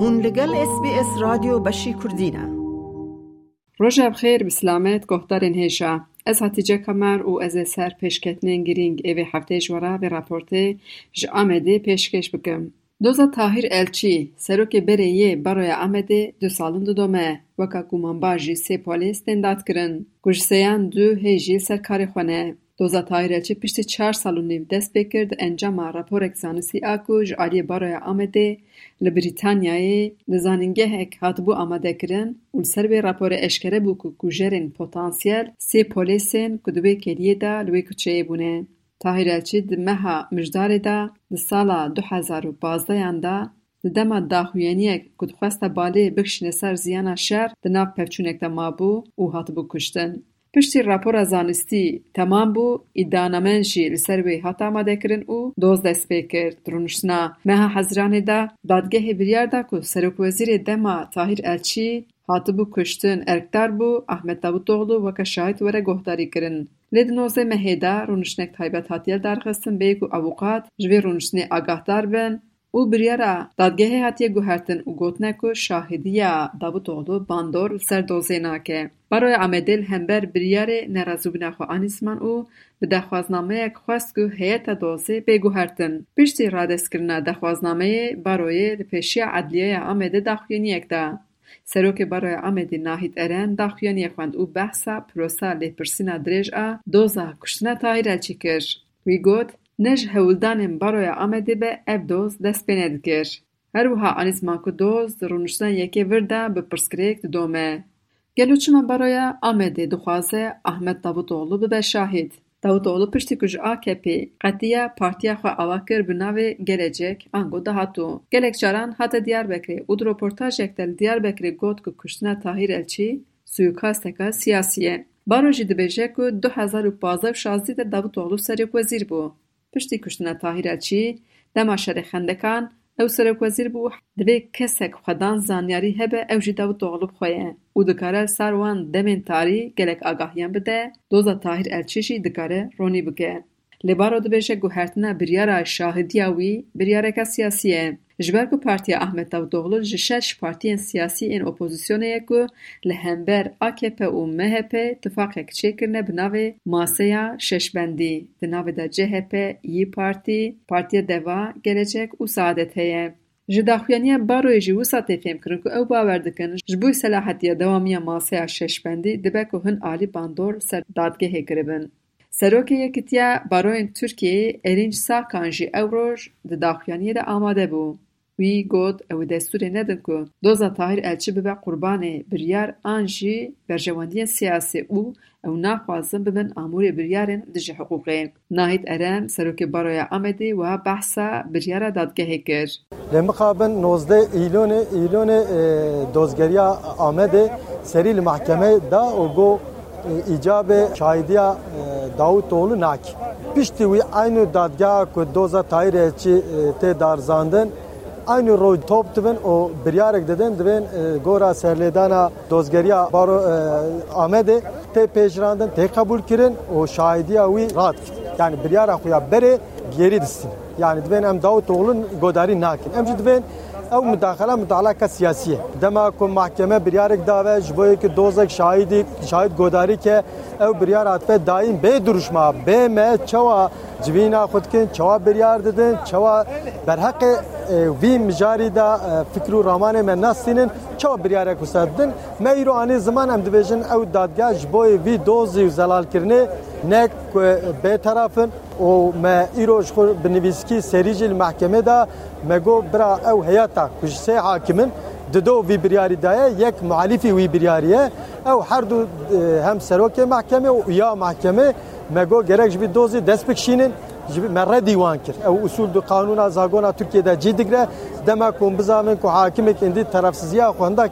هون لگل اس بی اس رادیو بشی کردینه روژه بخیر بسلامت گهدارین هیشا از هاتیجه کمر و از سر پیشکتنین گرینگ ایوی هفته جورا به راپورته ج آمده پیشکش بکم. دوزا تاهیر الچی سروک بریه برای آمده دو سالن دو دومه وکا گومان باجی سی پولیس دندات کرن. گوش دو هیجی سرکاری خونه. دوزا تایره چه پیشتی چهار سال و دست بکرد انجام راپور اکسانسی اکو جعالی برای آمده لبریتانیایی لزانینگه هک هاتبو بو آمده کرن به راپور اشکره بو که کجرین پوتانسیل سی پولیسین کدوی کلیه دا لوی کچه بونه تایره چه مها مجدار دا د سالا 2015 یاندا و بازده یانده ده دما داخویانیه کدخواست باله بکشن سر زیانا شر د ناف پفچونک مابو او هاتبو کوشتن. کشتن پشتی راپور زانستی تمام بو ایدانمن شی لسر وی حتا او دوز دست پیکر درونشنا مها حزران دا دادگه بریار دا که سرک وزیر دما تاهیر الچی حاتی بو کشتن ارکتار بو احمد دابو دوغلو وکا شاید وره گهداری کرن لید نوزه مهیدا رونشنک تایبت حتیل درخستن بیگو اوقات جوی رونشنی آگاه دار او بریا را دادگه هاتی گوهرتن او گوتنه که شاهدی یا دابو تولو باندور سر دوزه ناکه. برای عمدل همبر بریاره نرازو بناخو آنیسمان او به دخوازنامه یک خواست که هیت دوزه به گوهرتن. پیشتی را دسکرنه دخوازنامه برای پیشی عدلیه یا عمده دخوینی یک دا. سروک برای عمدی ناهید ارن دخوینی یکوند او بحثا پروسا لپرسینا دریج ا دوزه کشتنه تایره چی وی گوت Ne ji hewildanên Baroya Amedê be ev doz dest pê nedikir. Her wiha anî ziman ku doz di rûniştina yekê vir de bi pirsgirêk didome. Gelo çima Baroya Amedê dixwaze Ahmet Davutoglu bibe şahîd. Davutoglu piştî ku ji AKP qetiya partiya xwe ava kir bi navê Gelecek ango dihatû. Gelek caran hate Diyarbekirê û di rûportajek de li Diyarbekirê got ku kuştina Tahîr Elçî suikasteka siyasî ye. Baro jî dibêje ku du hezar û panzdeh û şazdî de Davutoglu serokvezîr bû. پشتی کشتنه تاهیر چی؟ دما شری خندکان او سرک وزیر بو دوی کسک خدان زانیاری هبه او جی داو دوغلوب او دکاره سروان دمین تاری گلک بده دوزا تاهیر الچیشی دکاره رونی بگه Lê baro dibêje guhertina biryara şahîdiya wî biryareka siyasî ye. Ji ber ku Partiya Ahmet Davutoglu ji şeş partiyên siyasî ên opozîsyonê ye ku li hember AKP û MHP tifaqek çêkirine bi navê Maseya Şeşbendî. Di navê de CHP, Yî Partî, Partiya Deva, Gelecek û Saadet heye. Ji daxuyaniya Baroyê jî wisa tê fêm kirin ku ew bawer dikin ji bo selahetiya dewamiya Maseya Şeşbendî dibe ku hin alî bandor ser dadgehê kiribin. سروکی یکتیا باروین ترکی ایرینج سا کانجی او روش ده داخیانی ده آماده بو. وی گود او دستوری ندن کن. دوزا تاهیر الچی ببه قربانه بریار آنجی برجواندی سیاسی او او ناقوازن ببن امور بریارن ده جه حقوقه. ناهید ارم سروکی باروی آمده و ها بحسا بریارا دادگه کر. لیمقابن نوزده ایلون ایلون دوزگری آمده سریل محکمه ده او گو ایجاب Davutoglu nakî. Piştî wî aynı dadgeha ku doza Tahîr Elçî tê aynı roj top dibin û biryarek didin divên gora serlêdana dozgeriya baro Amedê tê pêşirandin tê qebûl kirin û şahidiya wî rad kir. Yani biryara xwe ya berê gerî distin. Yani divên em Davutoğlu'nun godarî nakin. Em jî او مداخله مطالعه که سیاسیه دما کو محکمه بریارک داوه جبوی که دوزک شاهدی شاهد گوداری که او بریار اتفه دایم به دروشما به مه چوا جوینا خود کن چوا بریار ددن چوا برحق وی مجاری دا فکر و رامان من نستینن چوا بریار کسدن مه ایرو آنی زمان هم دویجن او دادگاه جبوی وی دوزی و زلال کرنه û zelalkirinê nek bêterafin û me îro ji xwe bi nivîskî serî jî li mahkemê da me got bira ew heyata ku ji sê hakimin di do vî biryarî daye yek muhalîfî wî biryariye ew her du hem serokê mahkeme û ya mahkeme me got gerek ji vî dozî dest bikişînin ji me redî wan kir ew usul du qanûna zagona Tirkiyeyê cî digre dema ku bizamin ku hakimek endî terefsiziya xwenda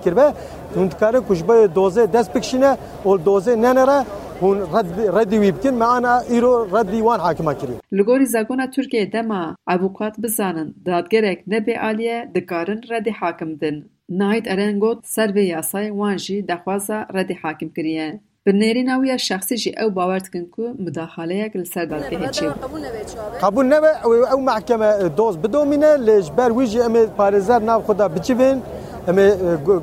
هون رد ردی وی بکن معنا ایرو ردی وان حاکمه کری لګوري زګونه ترکیه دما ابوکات بزانن دادګرک نه به عالیه د کارن ردی حاکم دن. نایت ارنګوت سروې یاسای وان جی دخوازه ردی حاکم کریه. بنرین اویا شخصی جی او باور تکن کو مداخله یک لسر داد به چی قبول نه او محکمه دوز بدومینه لجبر ویجی امید پارزر ناو خدا بچوین. eme e,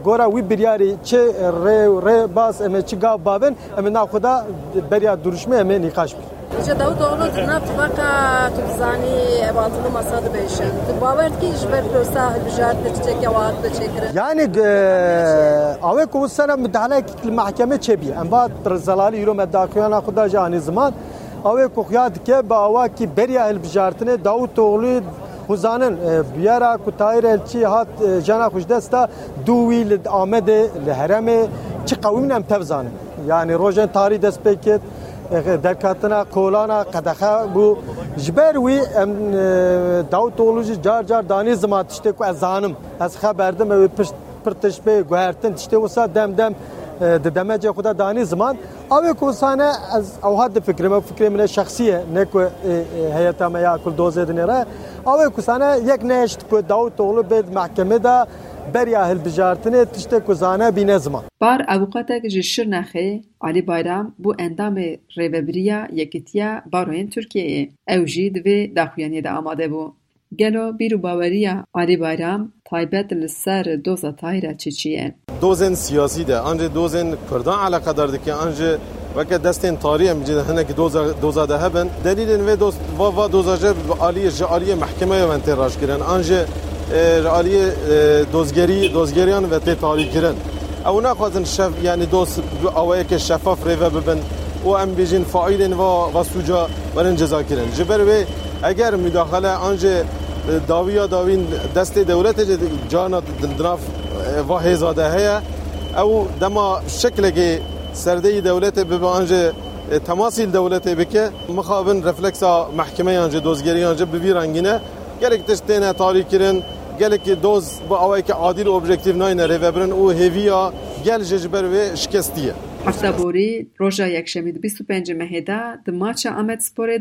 gora wî biryarî çi e, rê rê bas eme çi gav bavên eme naxuda berya duruşme eme nîqaş bir. Ece Davutoğlu tınav tıbaka tübzani ebatını masadı beşe. Tıbavert ki işber görsa ah, hücret çiçek yavat da çekirin. Yani e, avek komisyona müdahalek mahkeme çebi. Emba zalali yürüm eddakıyana kudacı anizman. Avek okuyadı ki ba avaki berya elbijartine Davutoğlu'yu برزلالي يرو مداكيانا خدا جاني زمان اوه کو خياد ke با اوا کی بریا البجارتنه داود اولو خوزانن بیارا کتایر الچی هات جانا خوش دستا دوی لد آمده لحرم چی قویم نم تفزانه یعنی روژن تاری دست بکت درکاتنا کولانا قدخه بو جبر وی ام داوت اولوجی جار جار دانی زمان تشته کو از زانم از خبردم و پشت پرتش به گوهرتن تشته وسا دم دمجه خدا دانی زمان. اوه کوسانه از او هاد فکر ما فکر من شخصیه نکو هیئت ما یا کل دوزه دنیره اوه کوسانه یک نشت کو داوت اولو به محکمه دا بریا هل بجارتنه تشته کوزانه بینه زمان. بار اوقاتك جي شرنخي علي بايرام بو اندام ريببريا يكتيا باروين تركيا او جي دوي داخوياني دا آماده بو گلو بیرو باوریه علی بایرام تایبت لسر دوزا تایره چی چیه؟ دوزن سیاسی ده انجه دوزن کردان علاقه دارده که انجه وکه دستین تاریه میجه هنه که دوزا, دوزا ده هبن دلیل و دوز و و دوزا جه آلیه جه آلیه محکمه و انتی راش کرن انجه آلیه دوزگری دوزگریان و تی تاریه کرن او نخوازن شف یعنی اوه که شفاف ریوه ببن و ام بیجین فاعلین و و ورن جزا کرن جبر و اگر مداخله انجه داویا داوین دست دولت جانا دناف و هزاده هيا او دما شکل سرده دولت به انجه تماسی دولت بکه. مخابن رفلکسا محکمه انجه دوزگری انجه ببی رنگینه. گلک تشتینه تاریک کرن. گلک دوز با اوای که عادل و ابجکتیو ناینه ریوبرن او هیویا گل ججبر و شکستیه. هفته روژا یکشمید 25 مهدا دماچ آمد سپوره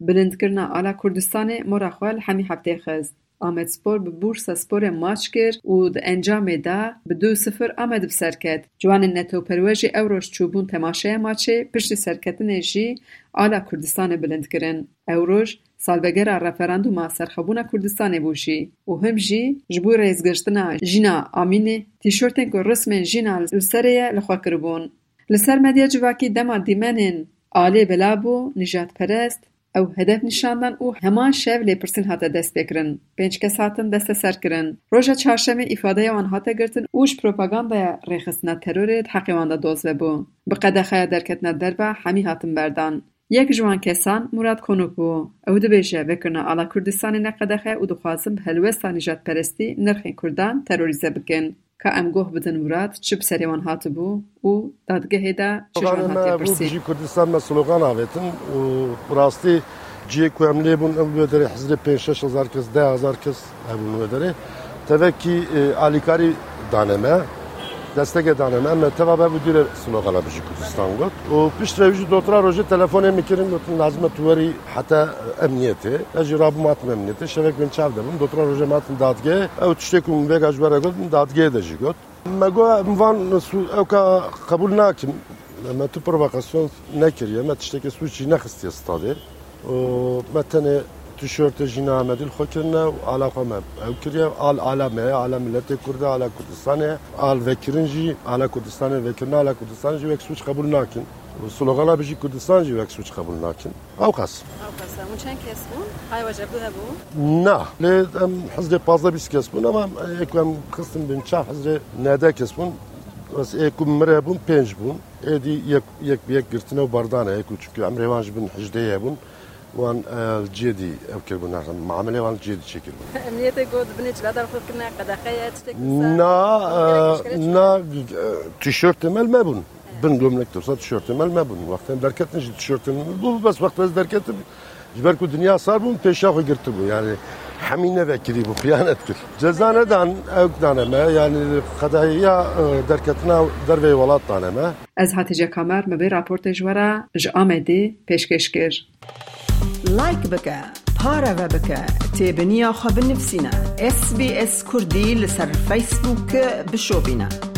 دا بلندکردنا آلا کردستان مراخوال همی هفته خست. آمد سپور به بورس سپور ماچ کرد و د انجام دا به دو سفر آمد بسر کد. جوان نتو پروژی اوروش چوبون تماشه ماچه پشت سرکتن جی آلا کردستان بلند کرن. اوروش سالبگر رفراندوما سرخبونا کردستان بوشی و هم جی جبو ریزگشتنا جینا آمینه تیشورتن که رسم جینا لسریه لخوا کربون. لسر مدیا جواکی دما دیمنین آلی بلابو نجات پرست ew hedef nîşandan û heman şev lêpirsîn hate destpêkirin. Pênc kes hatin desteserkirin. Roja çarşemê îfadeya wan hate girtin û ji propagandaya rêxistina terorê di heqê wan de doz vebû. Bi qedexeya derketina derve hemî hatin berdan. Yek ji wan kesan Murat Konuk bû. Ew dibêje vekirina ala Kurdistanê ne qedexe û dixwazin bi helwesta nîjatperestî nirxên Kurdan terorîze bikin. Ka em goh bidin Murat çi bi serê wan hatibû û dadgehê de çi ji wan hatiye pirsî. جی کردستان me slogan avêtin û rastî ciyê ku em lêbûn ew wê derê hizrê pênc şeş hezar kes deh hezar kes hebûn wê derê tevekî alîkarî daneme دسته دانن ام توا به مدیر سنوق علا بجی کردستان گفت و پیش رویجی دوترا روژه تلفن ام میکرین گفتن لازمه توری حتی امنیتی اجی راب مات امنیتی شبک من چاو دمون دوترا روژه ماتن دادگه او تشتی کم بیگ اجبره گفت دادگه دجی گفت مگو اموان او که قبول ناکم ما تو پروفاکاسیون نکریه ما تشتکی سوچی نخستی استاده و ما تنه tiştekê swîçî nexistiye stadê û me tenê tişörtê jîna Amedî xwe kirine û ala xwe me ew kiriye al ala me ala milletê Kurd ala Kurdistanê al vekirin jî ala Kurdistanê vekirina ala Kurdistanê jî wek swîç qebûl nakin û slogana bijî Kurdistan jî wek swîç qebûl nakin ew qas Ew çend kes bûn? Hay wecebû hebû? Na lê em hizrê pazda bîst kes bûn ama êku em xistin bin çav hizrê nede kes bûn êku mir hebûn pênc bûn êdî yek yek bi وان الجدي او كل بنار معامله وان الجدي شكل امنيه قد بنيت لا دار فوق كنا قد اخيات تكسا نا تيشرت مال ما بن بن قلم لك تصا تيشرت مال ما بن وقت دركت نجي تيشرت بو بس وقت بس دركت جبرك الدنيا صار بن تيشاف غيرت بو يعني حمينا بكري بو خيانه كل جزانا دان او دان ما يعني قضايا دركتنا دروي ولاد طانه ما از هاتجه کامر مبیر راپورت جوارا جامده پشکش کرد. لایک بکە پارەوە بکە تێبنییا خە بنفسینە SسBS کوردی لەسەر فیسبووکە بشۆبینە.